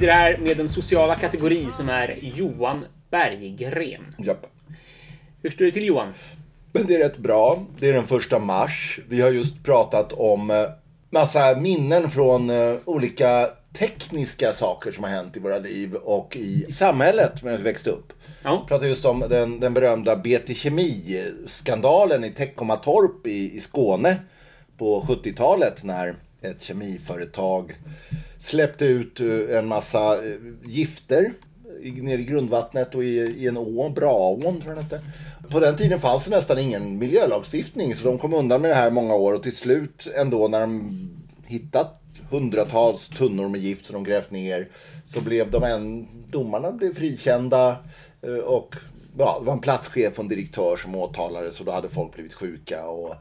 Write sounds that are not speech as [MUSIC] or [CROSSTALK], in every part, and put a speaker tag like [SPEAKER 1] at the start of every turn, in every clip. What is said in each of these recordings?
[SPEAKER 1] sitter här med den sociala kategori som är Johan Berggren.
[SPEAKER 2] Japp.
[SPEAKER 1] Hur står det till Johan?
[SPEAKER 2] Men det är rätt bra. Det är den första mars. Vi har just pratat om eh, massa minnen från eh, olika tekniska saker som har hänt i våra liv och i, samhället när vi växte upp.
[SPEAKER 1] Ja.
[SPEAKER 2] Pratade just om den, den berömda BT Kemi-skandalen i Teckomatorp i, i Skåne på 70-talet när ett kemiföretag släppte ut eh, en massa eh, gifter ner i grundvattnet och i, i en å, Braån tror jag den hette. På den tiden fanns det nästan ingen miljölagstiftning så de kom undan med det här många år och till slut ändå när de hittat hundratals tunnor med gift som de grävt ner så blev de en, domarna blev frikända eh, och ja, det var en platschef och en direktör som åtalades och då hade folk blivit sjuka och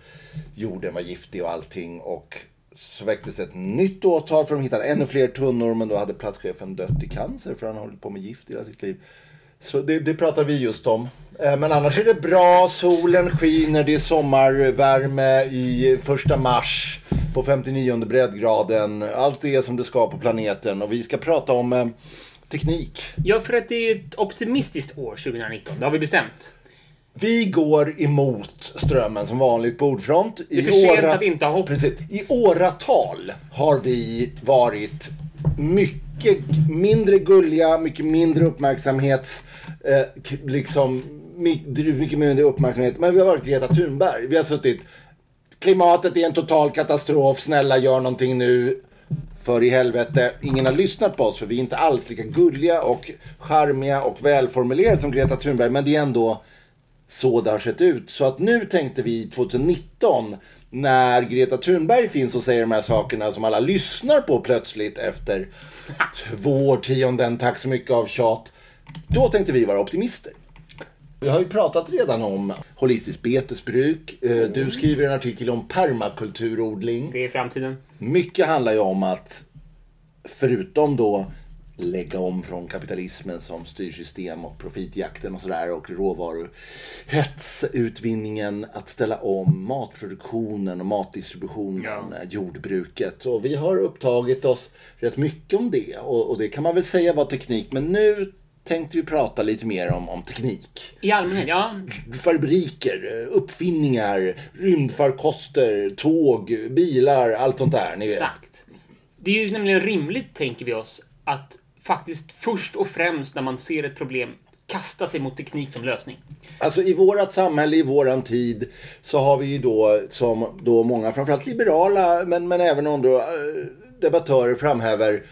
[SPEAKER 2] jorden var giftig och allting och så väcktes ett nytt åtal för de hittade ännu fler tunnor men då hade platschefen dött i cancer för han har hållit på med gift i hela sitt liv. Så det, det pratar vi just om. Eh, men annars är det bra, solen skiner, det är sommarvärme i första mars på 59 breddgraden. Allt är som det ska på planeten och vi ska prata om eh, teknik.
[SPEAKER 1] Ja, för att det är ett optimistiskt år 2019. Det har vi bestämt.
[SPEAKER 2] Vi går emot strömmen som vanligt på ordfront.
[SPEAKER 1] Det är för sent att inte ha hopp.
[SPEAKER 2] Precis. I åratal har vi varit mycket mindre gulliga, mycket mindre uppmärksamhets... Eh, liksom, my- mycket mindre uppmärksamhet. Men vi har varit Greta Thunberg. Vi har suttit... Klimatet är en total katastrof, snälla gör någonting nu. För i helvete, ingen har lyssnat på oss för vi är inte alls lika gulliga och charmiga och välformulerade som Greta Thunberg. Men det är ändå så det har sett ut. Så att nu tänkte vi 2019 när Greta Thunberg finns och säger de här sakerna som alla lyssnar på plötsligt efter [LAUGHS] två årtionden, tack så mycket av tjat. Då tänkte vi vara optimister. Vi har ju pratat redan om holistiskt betesbruk. Eh, Du skriver en artikel om permakulturodling.
[SPEAKER 1] Det är framtiden.
[SPEAKER 2] Mycket handlar ju om att förutom då lägga om från kapitalismen som styrsystem och profitjakten och sådär och råvaruhets, utvinningen, att ställa om matproduktionen och matdistributionen,
[SPEAKER 1] Ja.
[SPEAKER 2] eh, jordbruket. Och vi har upptagit oss rätt mycket om det och, och det kan man väl säga var teknik. Men nu tänkte vi prata lite mer om, om teknik
[SPEAKER 1] I allmänhet, ja.
[SPEAKER 2] fabriker, uppfinningar, rymdfarkoster, tåg, bilar, allt sånt där. Ni vet.
[SPEAKER 1] Exakt. Det är ju nämligen rimligt, tänker vi oss, att faktiskt först och främst när man ser ett problem kasta sig mot teknik som lösning.
[SPEAKER 2] Alltså i vårat samhälle, i våran tid, så har vi ju då, som då många, framförallt liberala, men, men även andra eh, debattörer framhäver,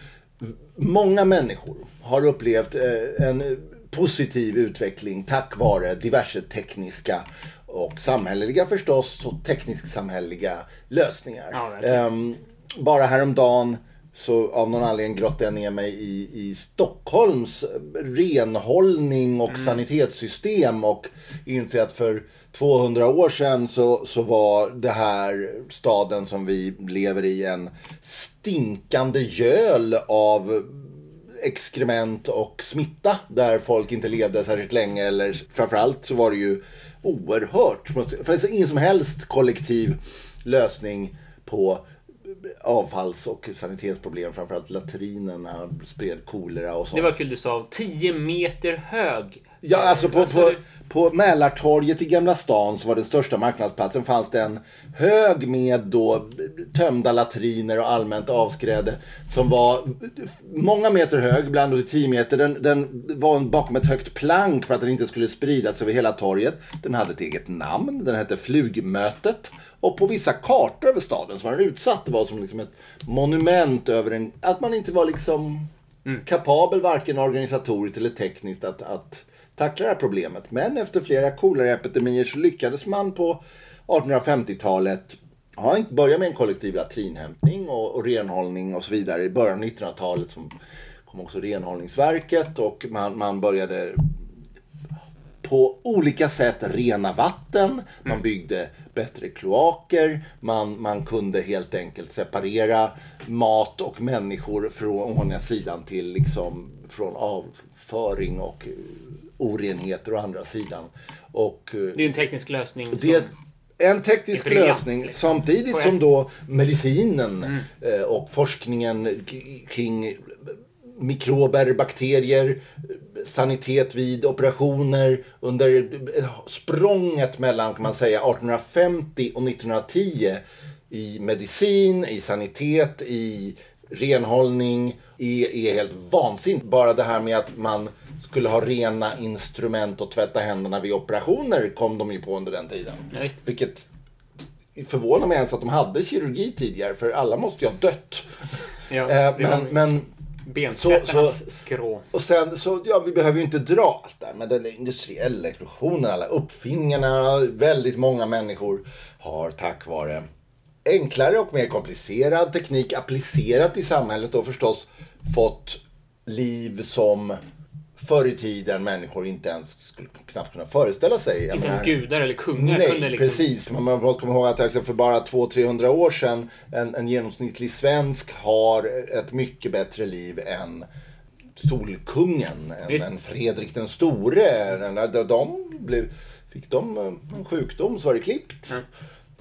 [SPEAKER 2] många människor har upplevt eh, en positiv utveckling tack vare diverse tekniska och samhälleliga förstås, och teknisk-samhälleliga lösningar.
[SPEAKER 1] Ja.
[SPEAKER 2] Ehm, bara häromdagen så av någon anledning grottade jag ner mig i, i Stockholms renhållning och sanitetssystem och inser att för 200 år sedan så, så var det här staden som vi lever i en stinkande göl av exkrement och smitta där folk inte levde särskilt länge eller framförallt så var det ju oerhört. Det fanns ingen som helst kollektiv lösning på avfalls och sanitetsproblem. Framförallt latrinerna spred kolera och sånt.
[SPEAKER 1] Det var kul du sa. 10 meter hög.
[SPEAKER 2] Ja, alltså på,
[SPEAKER 1] Alltså,
[SPEAKER 2] på, på Mälartorget i Gamla stan så var den största marknadsplatsen fanns det en hög med då tömda latriner och allmänt avskräde som var många meter hög, ibland upp till 10 meter. Den, den var bakom ett högt plank för att den inte skulle spridas över hela torget. Den hade ett eget namn, den hette Flugmötet. Och på vissa kartor över staden så var den utsatt. Det var som liksom ett monument över en, att man inte var liksom kapabel varken organisatoriskt eller tekniskt att, att tackla det här problemet. Men efter flera koleraepidemier så lyckades man på 1850-talet ha en, börja med en kollektiv latrinhämtning och, och renhållning och så vidare. I början av 1900-talet så kom också renhållningsverket och man, man började på olika sätt rena vatten. Man byggde bättre kloaker. Man, man kunde helt enkelt separera mat och människor från ena sidan till liksom från avföring och orenheter å andra sidan. Och eh,
[SPEAKER 1] Det är en teknisk lösning.
[SPEAKER 2] det är
[SPEAKER 1] som-
[SPEAKER 2] en teknisk lösning
[SPEAKER 1] liksom.
[SPEAKER 2] samtidigt som då medicinen eh, och forskningen kring mikrober, bakterier, sanitet vid operationer under språnget mellan kan man säga 1850 och 1910 i medicin, i sanitet, i renhållning är, är helt vansinnigt. Bara det här med att man skulle ha rena instrument och tvätta händerna vid operationer kom de ju på under den tiden.
[SPEAKER 1] Ja.
[SPEAKER 2] Vilket förvånar mig ens att de hade kirurgi tidigare, för alla måste ju ha dött. [LAUGHS]
[SPEAKER 1] Ja,
[SPEAKER 2] Eh, men, men
[SPEAKER 1] bentvättarnas
[SPEAKER 2] så-
[SPEAKER 1] skrå.
[SPEAKER 2] och sen så, ja, vi behöver ju inte dra allt där, men den industriella explosionen, alla uppfinningarna, väldigt många människor har tack vare enklare och mer komplicerad teknik applicerat i samhället och förstås fått liv som förr i tiden människor inte ens skulle knappt kunna föreställa sig.
[SPEAKER 1] Inte ens gudar eller kungar
[SPEAKER 2] Nej,
[SPEAKER 1] kunde liksom...
[SPEAKER 2] precis. Man måste komma ihåg att alltså för bara 200-300 år sedan en, en genomsnittlig svensk har ett mycket bättre liv än Solkungen,
[SPEAKER 1] Visst.
[SPEAKER 2] än Fredrik den store. När de, de blev, fick de en sjukdom så var det klippt. Och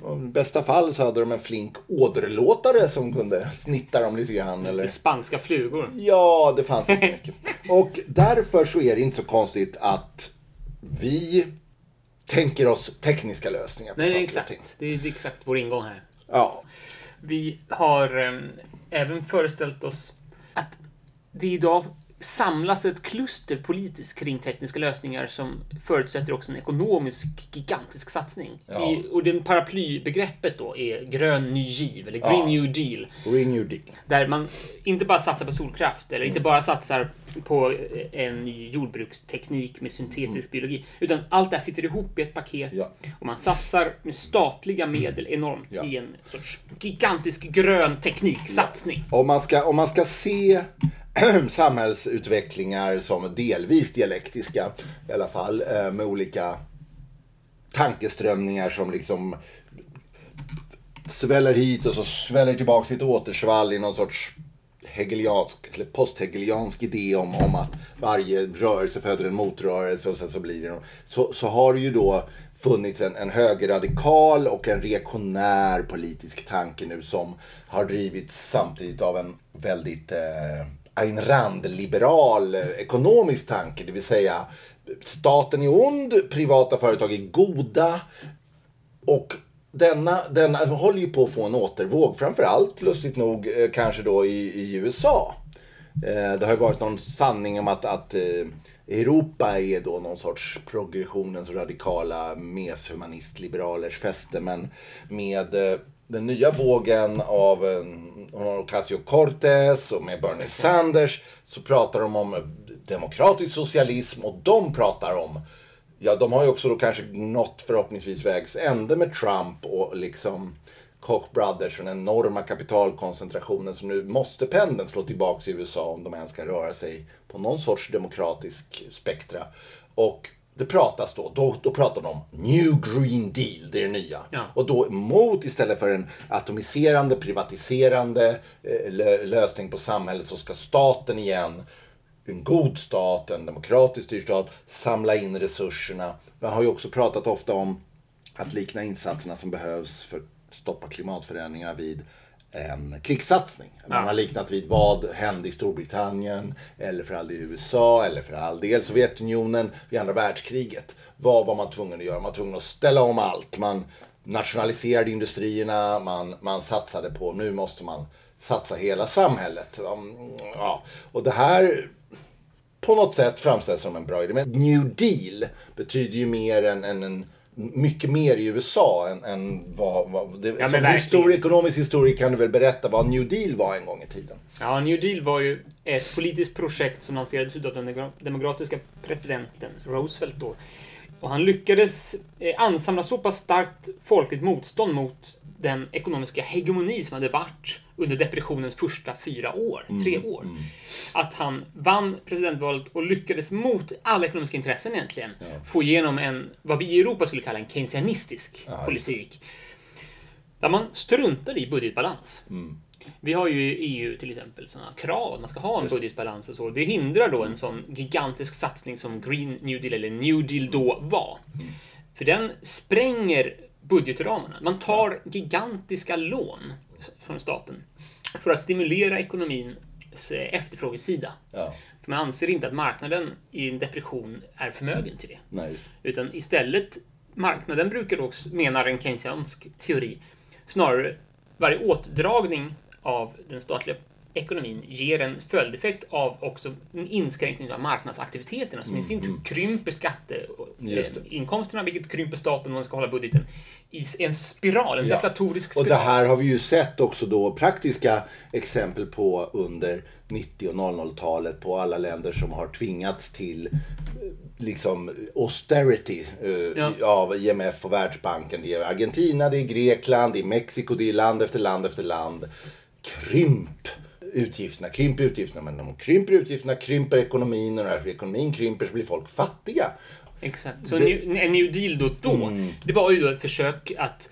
[SPEAKER 2] I bästa fall så hade de en flink åderlåtare som kunde snitta dem lite grann. Eller...
[SPEAKER 1] Spanska flugor.
[SPEAKER 2] Ja, det fanns inte mycket. Och därför så är det inte så konstigt att vi tänker oss tekniska lösningar på
[SPEAKER 1] Nej,
[SPEAKER 2] saker och
[SPEAKER 1] exakt.
[SPEAKER 2] ting.
[SPEAKER 1] Det är exakt vår ingång här.
[SPEAKER 2] Ja,
[SPEAKER 1] Vi har eh, även föreställt oss att det idag samlas ett kluster politiskt kring tekniska lösningar som förutsätter också en ekonomisk gigantisk satsning.
[SPEAKER 2] Ja.
[SPEAKER 1] I, och den paraplybegreppet då är grön ny giv, eller green
[SPEAKER 2] Ja.
[SPEAKER 1] new deal.
[SPEAKER 2] Green New Deal.
[SPEAKER 1] Där man inte bara satsar på solkraft eller
[SPEAKER 2] Mm.
[SPEAKER 1] inte bara satsar på en jordbruksteknik med syntetisk biologi. Utan allt det här sitter ihop i ett paket
[SPEAKER 2] Mm. Ja.
[SPEAKER 1] och man satsar med statliga medel enormt i en sorts gigantisk grön tekniksatsning.
[SPEAKER 2] Om man ska, om man ska se [CLEARS THROAT] samhällsutvecklingar som delvis dialektiska i alla fall eh, med olika tankeströmningar som liksom sväller hit och så sväller tillbaka sitt återsvall i någon sorts hegeliansk, eller posthegeliansk idé om, om att varje rörelse föder en motrörelse och sen så blir det någon, så, så har det ju då funnits en, en högerradikal och en reaktionär politisk tanke nu som har drivits samtidigt av en väldigt eh, Ayn Rand-liberal eh, ekonomisk tanke, det vill säga staten är ond, privata företag är goda, och denna, denna håller ju på att få en återvåg. Framförallt, lustigt nog, eh, kanske då i, i USA. Eh, det har ju varit någon sanning om att, att eh, Europa är då någon sorts progressionens radikala meshumanist-liberalers fäste. Men med eh, den nya vågen av eh, Ocasio-Cortez och med Bernie Sanders så pratar de om demokratisk socialism och de pratar om Ja, de har ju också då kanske nått förhoppningsvis vägs ände med Trump och liksom Koch Brothers och den enorma kapitalkoncentrationen. Så nu måste pendeln slå tillbaka i USA om de ens ska röra sig på någon sorts demokratisk spektra. Och det pratas då, då, då pratar de om New Green Deal, det är det nya.
[SPEAKER 1] Ja.
[SPEAKER 2] Och då mot istället för en atomiserande, privatiserande eh, lö- lösning på samhället så ska staten igen en god stat, en demokratiskt styrd stat, samla in resurserna. Jag har ju också pratat ofta om att likna insatserna som behövs för att stoppa klimatförändringarna vid en krigssatsning. Man har liknat vid vad hände i Storbritannien, eller för all del i USA, eller för all del Sovjetunionen vid andra världskriget. Vad var man tvungen att göra? Man var tvungen att ställa om allt. Man nationaliserade industrierna, man, man satsade på, nu måste man satsa hela samhället. Um, Ja. Och det här på något sätt framställs som en bra idé. Men New Deal betyder ju mer än, än en mycket mer i USA än, än vad... vad det,
[SPEAKER 1] men
[SPEAKER 2] som histori, ekonomisk historia kan du väl berätta vad New Deal var en gång i tiden?
[SPEAKER 1] Ja, New Deal var ju ett politiskt projekt som lanserades av den demokratiska presidenten Roosevelt då. Och han lyckades eh, ansamla så pass starkt folkligt motstånd mot den ekonomiska hegemoni som hade varit under depressionens första fyra år, tre år. Att han vann presidentvalet och lyckades mot alla ekonomiska intressen egentligen få igenom en, vad vi i Europa skulle kalla en keynesianistisk politik. Där man struntar i budgetbalans. Vi har ju i EU till exempel sådana krav att man ska ha en budgetbalans och så. Det hindrar då en sån gigantisk satsning som Green New Deal eller New Deal då var. För den spränger budgetramarna. Man tar gigantiska lån från staten för att stimulera ekonomin marknadens eh, efterfrågesida.
[SPEAKER 2] Ja.
[SPEAKER 1] För man anser inte att marknaden i en depression är förmögen till det.
[SPEAKER 2] Nej.
[SPEAKER 1] Utan istället, marknaden brukar då, menar en keynesiansk teori, snarare varje åtdragning av den statliga ekonomin ger en följdeffekt av också en inskränkning av marknadsaktiviteterna som i sin tur krymper
[SPEAKER 2] Mm, Just det.
[SPEAKER 1] skatteinkomsterna, vilket krymper staten om man ska hålla budgeten i en spiral, en
[SPEAKER 2] Ja.
[SPEAKER 1] deflatorisk
[SPEAKER 2] Och
[SPEAKER 1] spiral.
[SPEAKER 2] det här har vi ju sett också då praktiska exempel på under 90 och 00-talet på alla länder som har tvingats till eh, liksom austerity eh,
[SPEAKER 1] Ja.
[SPEAKER 2] av IMF och Världsbanken. Det är Argentina, det är Grekland, det är Mexiko, det är land efter land efter land. Krymp utgifterna, krymp utgifterna. Men när de krymper utgifterna krymper ekonomin och när ekonomin krymper så blir folk fattiga.
[SPEAKER 1] Exakt. Så
[SPEAKER 2] Det-
[SPEAKER 1] en new- Deal då, då
[SPEAKER 2] Mm.
[SPEAKER 1] det var ju då ett försök att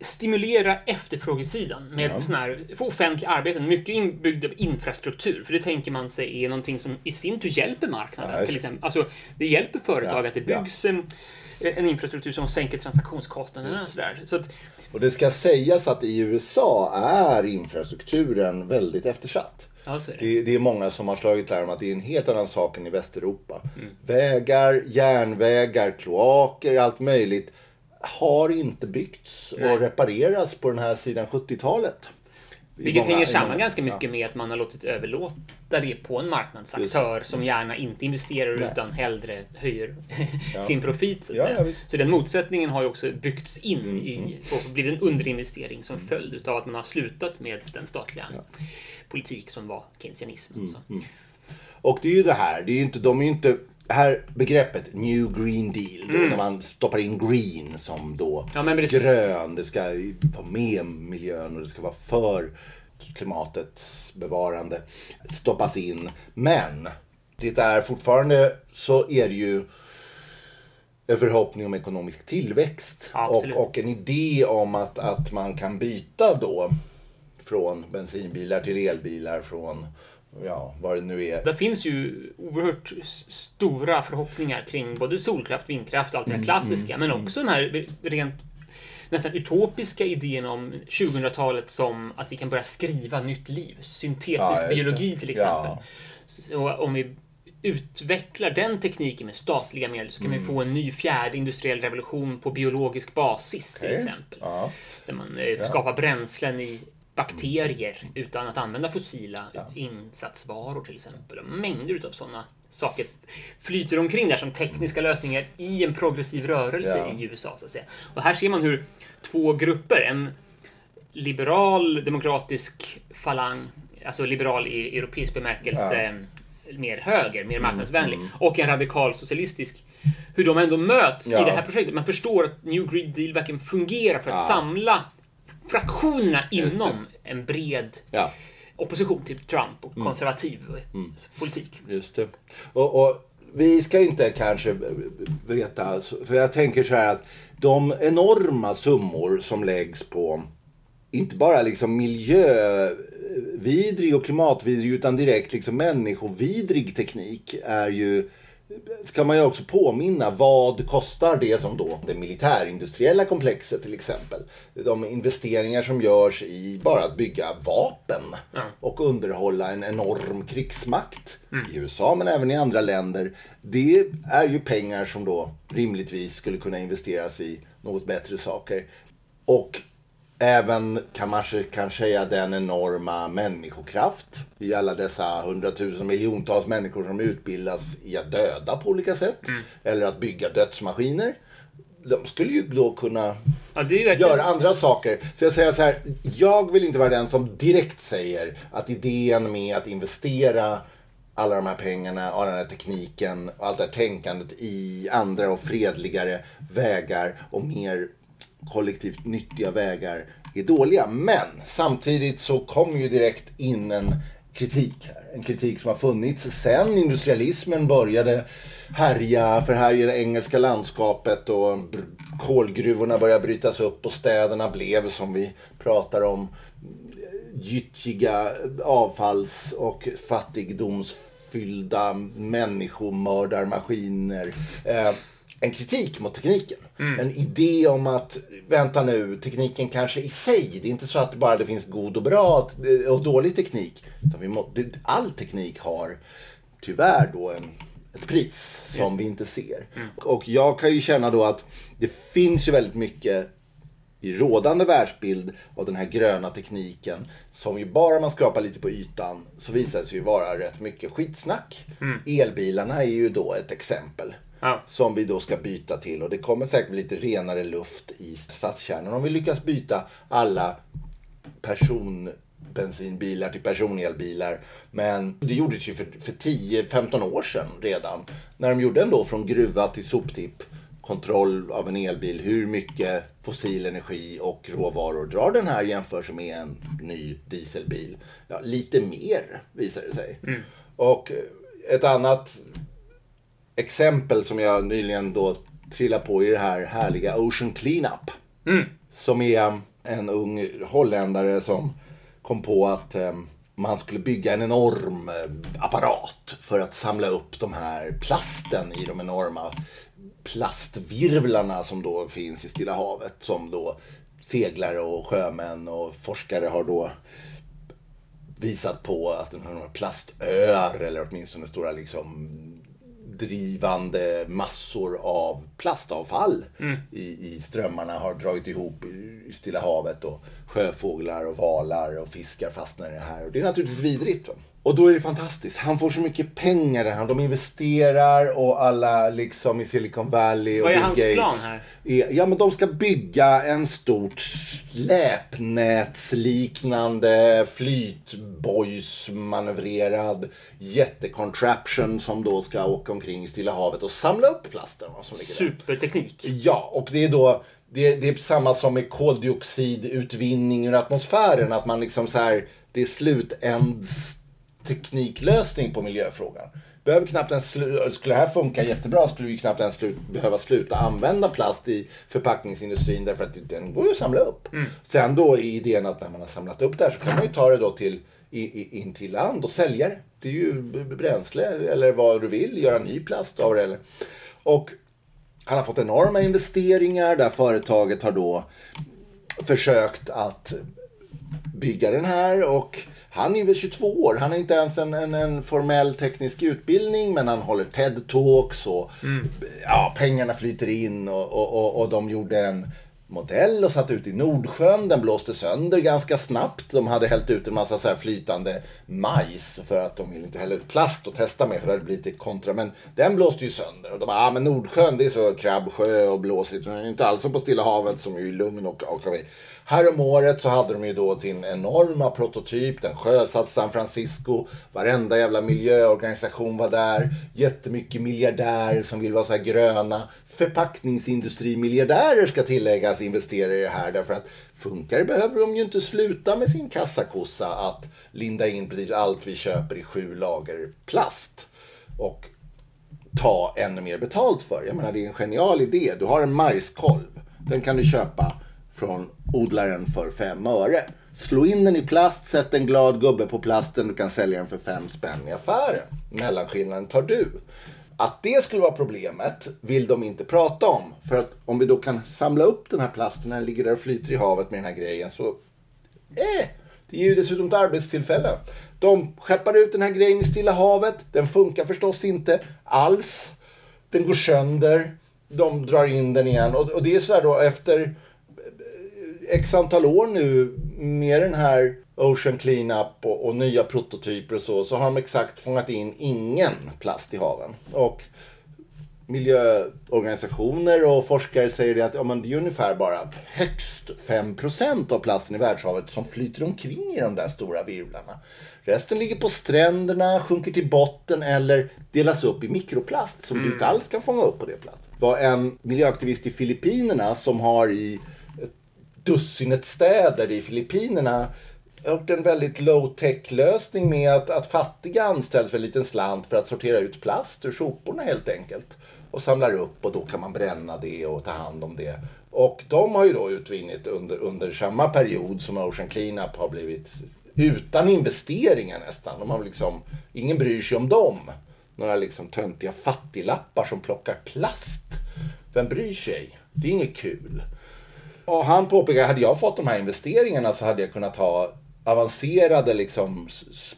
[SPEAKER 1] stimulera efterfrågesidan med
[SPEAKER 2] Ja.
[SPEAKER 1] såna här, offentliga arbeten, mycket inbyggd infrastruktur. För det tänker man sig är någonting som i sin tur hjälper marknaden.
[SPEAKER 2] Ja,
[SPEAKER 1] till exempel. Alltså, det hjälper företag
[SPEAKER 2] Ja,
[SPEAKER 1] att det
[SPEAKER 2] ja.
[SPEAKER 1] byggs en, en infrastruktur som sänker transaktionskostnaderna. Och sådär. Så att,
[SPEAKER 2] Och det ska sägas att i USA är infrastrukturen väldigt eftersatt.
[SPEAKER 1] ja, så är det.
[SPEAKER 2] Det, det är många som har slagit larm att det är en helt annan sak än i Västeuropa. Vägar, järnvägar, kloaker, allt möjligt har inte byggts
[SPEAKER 1] Nej.
[SPEAKER 2] och repareras på den här sidan 70-talet.
[SPEAKER 1] Vilket hänger samman ganska
[SPEAKER 2] ja.
[SPEAKER 1] mycket med att man har låtit överlåta det på en marknadsaktör som gärna inte investerar
[SPEAKER 2] Nej.
[SPEAKER 1] utan hellre höjer [LAUGHS] sin profit. Så, att
[SPEAKER 2] Ja,
[SPEAKER 1] säga.
[SPEAKER 2] ja,
[SPEAKER 1] så den motsättningen har ju också byggts in
[SPEAKER 2] Mm,
[SPEAKER 1] i och blivit en underinvestering som följd utav att man har slutat med den statliga politik som var keynesianismen.
[SPEAKER 2] Mm,
[SPEAKER 1] så.
[SPEAKER 2] Och det är ju det här, det är inte, de är ju inte, här begreppet New Green Deal, då, när man stoppar in green som då
[SPEAKER 1] Mm. Ja,
[SPEAKER 2] grön, det ska vara med miljön och det ska vara för klimatets bevarande, stoppas in. Men det är fortfarande så är det ju en förhoppning om ekonomisk tillväxt
[SPEAKER 1] Ja,
[SPEAKER 2] och,
[SPEAKER 1] absolut.
[SPEAKER 2] och en idé om att, att man kan byta då från bensinbilar till elbilar, från ja, vad det nu är.
[SPEAKER 1] Där finns ju oerhört stora förhoppningar kring både solkraft, vindkraft och allt det
[SPEAKER 2] Mm,
[SPEAKER 1] klassiska, men också den här rent nästan utopiska idén om 2000-talet som att vi kan börja skriva nytt liv. Syntetisk
[SPEAKER 2] Ja, det.
[SPEAKER 1] biologi till exempel.
[SPEAKER 2] Ja.
[SPEAKER 1] Så om vi utvecklar den tekniken med statliga medel så kan
[SPEAKER 2] Mm.
[SPEAKER 1] vi få en ny fjärde industriell revolution på biologisk basis till
[SPEAKER 2] Okej.
[SPEAKER 1] exempel.
[SPEAKER 2] Ja.
[SPEAKER 1] Där man eh, skapar bränslen i bakterier utan att använda fossila insatsvaror till exempel. Mängder utav sådana saker flyter omkring där som tekniska lösningar i en progressiv rörelse
[SPEAKER 2] Ja.
[SPEAKER 1] i USA. Så att säga. Och här ser man hur två grupper, en liberal demokratisk falang, alltså liberal i europeisk bemärkelse, mer höger,
[SPEAKER 2] Mm,
[SPEAKER 1] mer marknadsvänlig, och en radikal socialistisk hur de ändå möts
[SPEAKER 2] Ja.
[SPEAKER 1] i det här projektet. Man förstår att New Green Deal verkligen fungerar för att
[SPEAKER 2] Ja.
[SPEAKER 1] samla fraktionerna inom en bred
[SPEAKER 2] Ja,
[SPEAKER 1] opposition till Trump och
[SPEAKER 2] Mm.
[SPEAKER 1] konservativ politik.
[SPEAKER 2] just det. Och, och vi ska inte kanske veta, för jag tänker så här att de enorma summor som läggs på inte bara liksom miljövidrig och klimatvidrig utan direkt liksom människovidrig teknik är ju ska man ju också påminna vad kostar det som då det militärindustriella komplexet till exempel. De investeringar som görs i bara att bygga vapen och underhålla en enorm krigsmakt i USA men även i andra länder. Det är ju pengar som då rimligtvis skulle kunna investeras i något bättre saker. Och även kan man kanske kan säga den enorma människokraft i alla dessa hundratusen miljontals människor som utbildas i att döda på olika sätt. Eller att bygga dödsmaskiner. De skulle ju då kunna
[SPEAKER 1] Ja, verkligen...
[SPEAKER 2] göra andra saker. Så jag säger så här, jag vill inte vara den som direkt säger att idén med att investera alla de här pengarna och den här tekniken och allt det här tänkandet i andra och fredligare vägar och mer kollektivt nyttiga vägar är dåliga. Men samtidigt så kom ju direkt in en kritik här. En kritik som har funnits sen industrialismen började härja, förhärja det engelska landskapet och kolgruvorna började brytas upp och städerna blev som vi pratar om gyttjiga avfalls och fattigdomsfyllda människomördarmaskiner. Eh, en kritik mot tekniken. En idé om att, vänta nu, tekniken kanske i sig, det är inte så att det bara det finns god och bra och dålig teknik. Utan all teknik har tyvärr då en, ett pris som vi inte ser. Och jag kan ju känna då att det finns ju väldigt mycket i rådande världsbild av den här gröna tekniken som ju bara man skrapar lite på ytan så visar det sig ju vara rätt mycket skitsnack. Elbilarna är ju då ett exempel.
[SPEAKER 1] Ja.
[SPEAKER 2] Som vi då ska byta till och det kommer säkert bli lite renare luft i stadskärnan om vi lyckas byta alla personbensinbilar till personelbilar. Men det gjordes ju för, för 10-15 år sedan redan. När de gjorde ändå från gruva till soptipp kontroll av en elbil, hur mycket fossil energi och råvaror drar den här jämfört med en ny dieselbil? Ja, lite mer visar det sig. Och eh, ett annat exempel som jag nyligen då trillade på i det här härliga Ocean Cleanup. Som är en ung holländare som kom på att eh, man skulle bygga en enorm eh, apparat för att samla upp de här plasten i de enorma plastvirvlarna som då finns i Stilla havet. Som då seglare och sjömän och forskare har då visat på att den har några plastöar eller åtminstone stora liksom drivande massor av plastavfall i, i strömmarna har dragit ihop i Stilla havet och sjöfåglar och valar och fiskar fastnar i det här. Och det är naturligtvis vidrigt. Va? Och då är det fantastiskt. Han får så mycket pengar. Han, de investerar och alla liksom i Silicon Valley och
[SPEAKER 1] Vad är
[SPEAKER 2] Bill
[SPEAKER 1] hans
[SPEAKER 2] Gates.
[SPEAKER 1] plan här?
[SPEAKER 2] är- Ja, men de ska bygga en stort släpnätsliknande flytboysmanövrerad jättecontraption som då ska åka omkring i Stilla havet och samla upp plasten. Som ligger där.
[SPEAKER 1] Superteknik.
[SPEAKER 2] Ja, och det är då det är, det är samma som med koldioxidutvinning ur atmosfären. Att man liksom så här, det är slutänds tekniklösning på miljöfrågan. Behöver knappt ens skulle det här funka jättebra skulle vi knappt ens slu- behöva sluta använda plast i förpackningsindustrin därför att den går ju att samla upp. Sen då är idén att när man har samlat upp det här så kan man ju ta det då till i, i, in till land och sälja det. Det är ju bränsle eller vad du vill, göra ny plast av det. Eller. Och han har fått enorma investeringar där företaget har då försökt att bygga den här och han är väl 22 år. Han har inte ens en, en, en formell teknisk utbildning men han håller TED-talks och ja, pengarna flyter in och, och, och, och de gjorde en modell och satt ut i Nordsjön. Den blåste sönder ganska snabbt. De hade hällt ut en massa så här flytande majs för att de ville inte hälla ut plast och testa med för det hade blivit lite kontra. Men den blåste ju sönder och de bara, ah, men Nordsjön det är så krabbsjö och blåsigt. Men inte alls som på Stilla havet som är ju lugn och, och, och här om året så hade de ju då sin enorma prototyp. Den sjösatt San Francisco. Varenda jävla miljöorganisation var där. Jättemycket miljardärer som vill vara så här gröna. Förpackningsindustrimiljardärer ska tilläggas investera i det här. Därför att funkar det behöver de ju inte sluta med sin kassakossa att linda in precis allt vi köper i sju lager plast. Och ta ännu mer betalt för. Jag menar, det är en genial idé. Du har en majskolv. Den kan du köpa från odlaren för fem öre. Slå in den i plast, sätt en glad gubbe på plasten. Du kan sälja den för fem spänn i affären. Mellanskillnaden tar du. Att det skulle vara problemet vill de inte prata om. För att om vi då kan samla upp den här plasten när den ligger där och flyter i havet med den här grejen så Eh, det ger ju dessutom ett arbetstillfälle. De skeppar ut den här grejen i Stilla havet. Den funkar förstås inte alls. Den går sönder. De drar in den igen. Och, och det är så här då efter x antal år nu med den här Ocean Cleanup och, och nya prototyper och så, så har de exakt fångat in ingen plast i haven. Och miljöorganisationer och forskare säger det att ja, men det är ungefär bara högst 5% av plasten i världshavet som flyter omkring i de där stora virvlarna. Resten ligger på stränderna, sjunker till botten eller delas upp i mikroplast som du inte alls kan fånga upp på det plats. Det var en miljöaktivist i Filippinerna som har i dussinet städer i Filippinerna gjort en väldigt low-tech lösning med att, att fattiga anställs för en liten slant för att sortera ut plast ur soporna helt enkelt. Och samlar upp och då kan man bränna det och ta hand om det. Och de har ju då utvinnit under, under samma period som Ocean Cleanup har blivit utan investeringar nästan. De har liksom, ingen bryr sig om dem. Några liksom töntiga fattiglappar som plockar plast. Vem bryr sig? Det är inget kul. Och han påpekar, hade jag fått de här investeringarna så hade jag kunnat ha avancerade liksom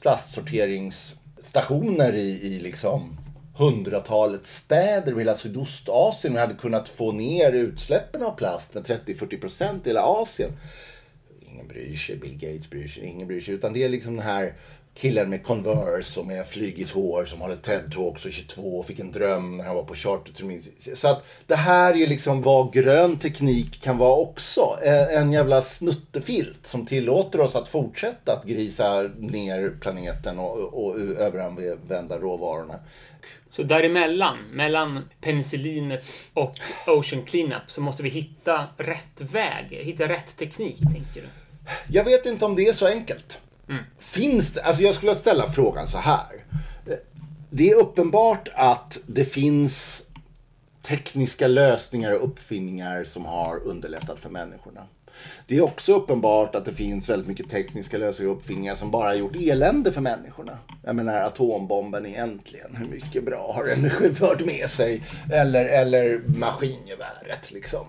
[SPEAKER 2] plastsorteringsstationer i, i liksom hundratalet städer i hela Sydostasien Jag hade kunnat få ner utsläppen av plast med 30-40 procent i hela Asien. Ingen bryr sig, Bill Gates bryr sig, ingen bryr sig. Utan det är liksom den här killen med Converse och med flygigt hår som håller TED-talks och 22 och fick en dröm när han var på charterturné. Så att det här är liksom vad grön teknik kan vara också. En jävla snuttefilt som tillåter oss att fortsätta att grisa ner planeten och, och överanvända råvarorna.
[SPEAKER 1] Så däremellan, mellan penicillinet och Ocean Cleanup, så måste vi hitta rätt väg, hitta rätt teknik, tänker du?
[SPEAKER 2] Jag vet inte om det är så enkelt. Mm. Finns det, alltså jag skulle ställa frågan så här. Det är uppenbart att det finns tekniska lösningar och uppfinningar som har underlättat för människorna. Det är också uppenbart att det finns väldigt mycket tekniska lösningar och uppfinningar som bara har gjort elände för människorna. Jag menar atombomben egentligen, hur mycket bra har den fört med sig? Eller, eller maskingeväret liksom.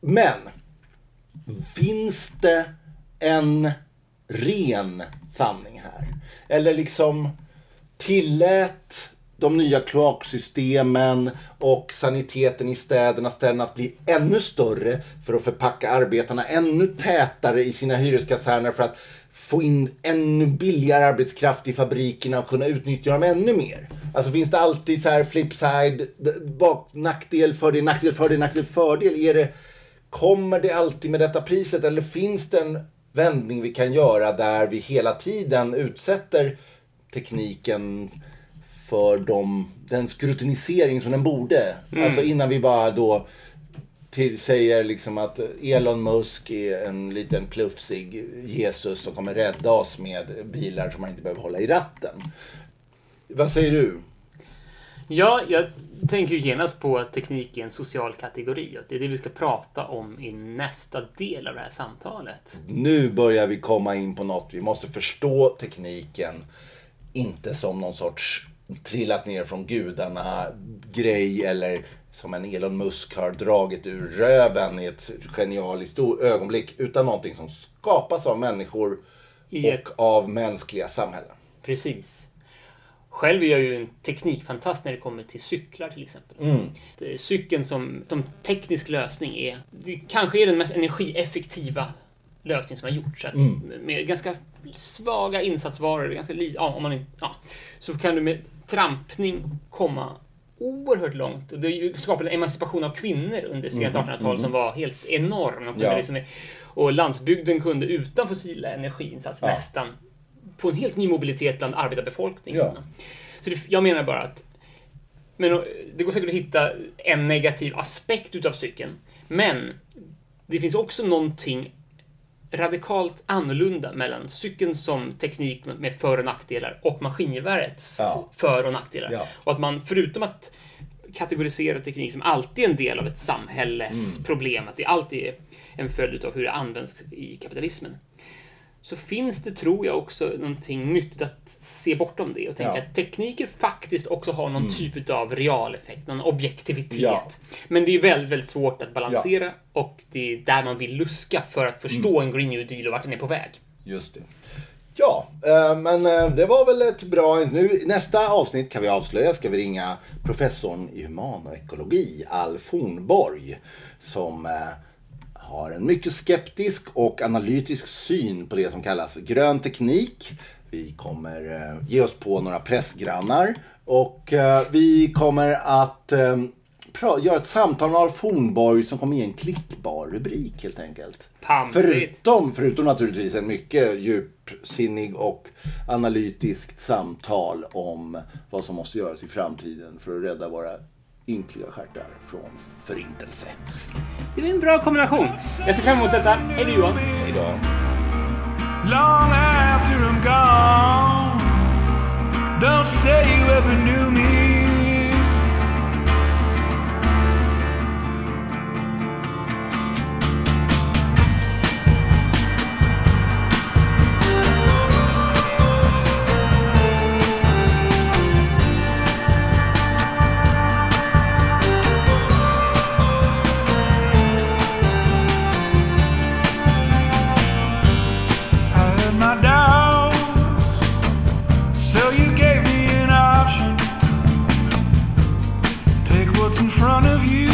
[SPEAKER 2] Men, finns det en ren sanning här? Eller liksom tillät de nya kloaksystemen och saniteten i städerna, städerna att bli ännu större för att förpacka arbetarna ännu tätare i sina hyreskaserner för att få in ännu billigare arbetskraft i fabrikerna och kunna utnyttja dem ännu mer. Alltså finns det alltid så här flipside, bak, nackdel, fördel, nackdel, fördel, nackdel, fördel? Är det, kommer det alltid med detta priset eller finns det en vändning vi kan göra där vi hela tiden utsätter tekniken för de, den skrutinisering som den borde. Mm. Alltså innan vi bara då till, säger liksom att Elon Musk är en liten plufsig Jesus som kommer rädda oss med bilar som man inte behöver hålla i ratten. Vad säger du?
[SPEAKER 1] Ja, jag tänker ju genast på att teknik är en social kategori och det är det vi ska prata om i nästa del av det här samtalet.
[SPEAKER 2] Nu börjar vi komma in på något. Vi måste förstå tekniken, inte som någon sorts trillat ner från gudarna grej eller som en Elon Musk har dragit ur röven i ett genialiskt ögonblick. Utan någonting som skapas av människor och ett... av mänskliga samhällen.
[SPEAKER 1] Precis. Själv är jag ju en teknikfantast när det kommer till cyklar till exempel. Mm. Cykeln som, som teknisk lösning är, det kanske är den mest energieffektiva lösning som har gjorts. Mm. Med ganska svaga insatsvaror, ganska ja, om man, ja, så kan du med trampning komma oerhört långt. Det skapade en emancipation av kvinnor under sent 1800-tal mm. som var helt enorm. Ja. Liksom, och landsbygden kunde utan fossila energiinsatser ja. nästan få en helt ny mobilitet bland arbetarbefolkningen. Ja. Så det, jag menar bara att men det går säkert att hitta en negativ aspekt utav cykeln. Men det finns också någonting radikalt annorlunda mellan cykeln som teknik med för och nackdelar och maskingevärets ja. för och nackdelar. Ja. Och att man förutom att kategorisera teknik som alltid en del av ett samhälles mm. problem, att det alltid är en följd av hur det används i kapitalismen så finns det, tror jag, också någonting nyttigt att se bortom det och tänka ja. att tekniker faktiskt också har någon mm. typ av realeffekt, någon objektivitet. Ja. Men det är väldigt, väldigt svårt att balansera ja. och det är där man vill luska för att förstå mm. en Green New Deal och vart den är på väg.
[SPEAKER 2] Just det. Ja, eh, men eh, det var väl ett bra... Nu, nästa avsnitt kan vi avslöja ska vi ringa professorn i humanekologi, Alf Hornborg, som eh, har en mycket skeptisk och analytisk syn på det som kallas grön teknik. Vi kommer eh, ge oss på några pressgrannar och eh, vi kommer att eh, göra ett samtal med Alf Hornborg som kommer ge en klickbar rubrik helt enkelt. Förutom, förutom naturligtvis en mycket djupsinnig och analytiskt samtal om vad som måste göras i framtiden för att rädda våra ynkliga stjärtar från förintelse.
[SPEAKER 1] Det är en bra kombination. Jag ser fram emot detta. Hej då Johan.
[SPEAKER 2] Hej då.
[SPEAKER 3] Long after I'm gone Don't say you ever knew me what's in front of you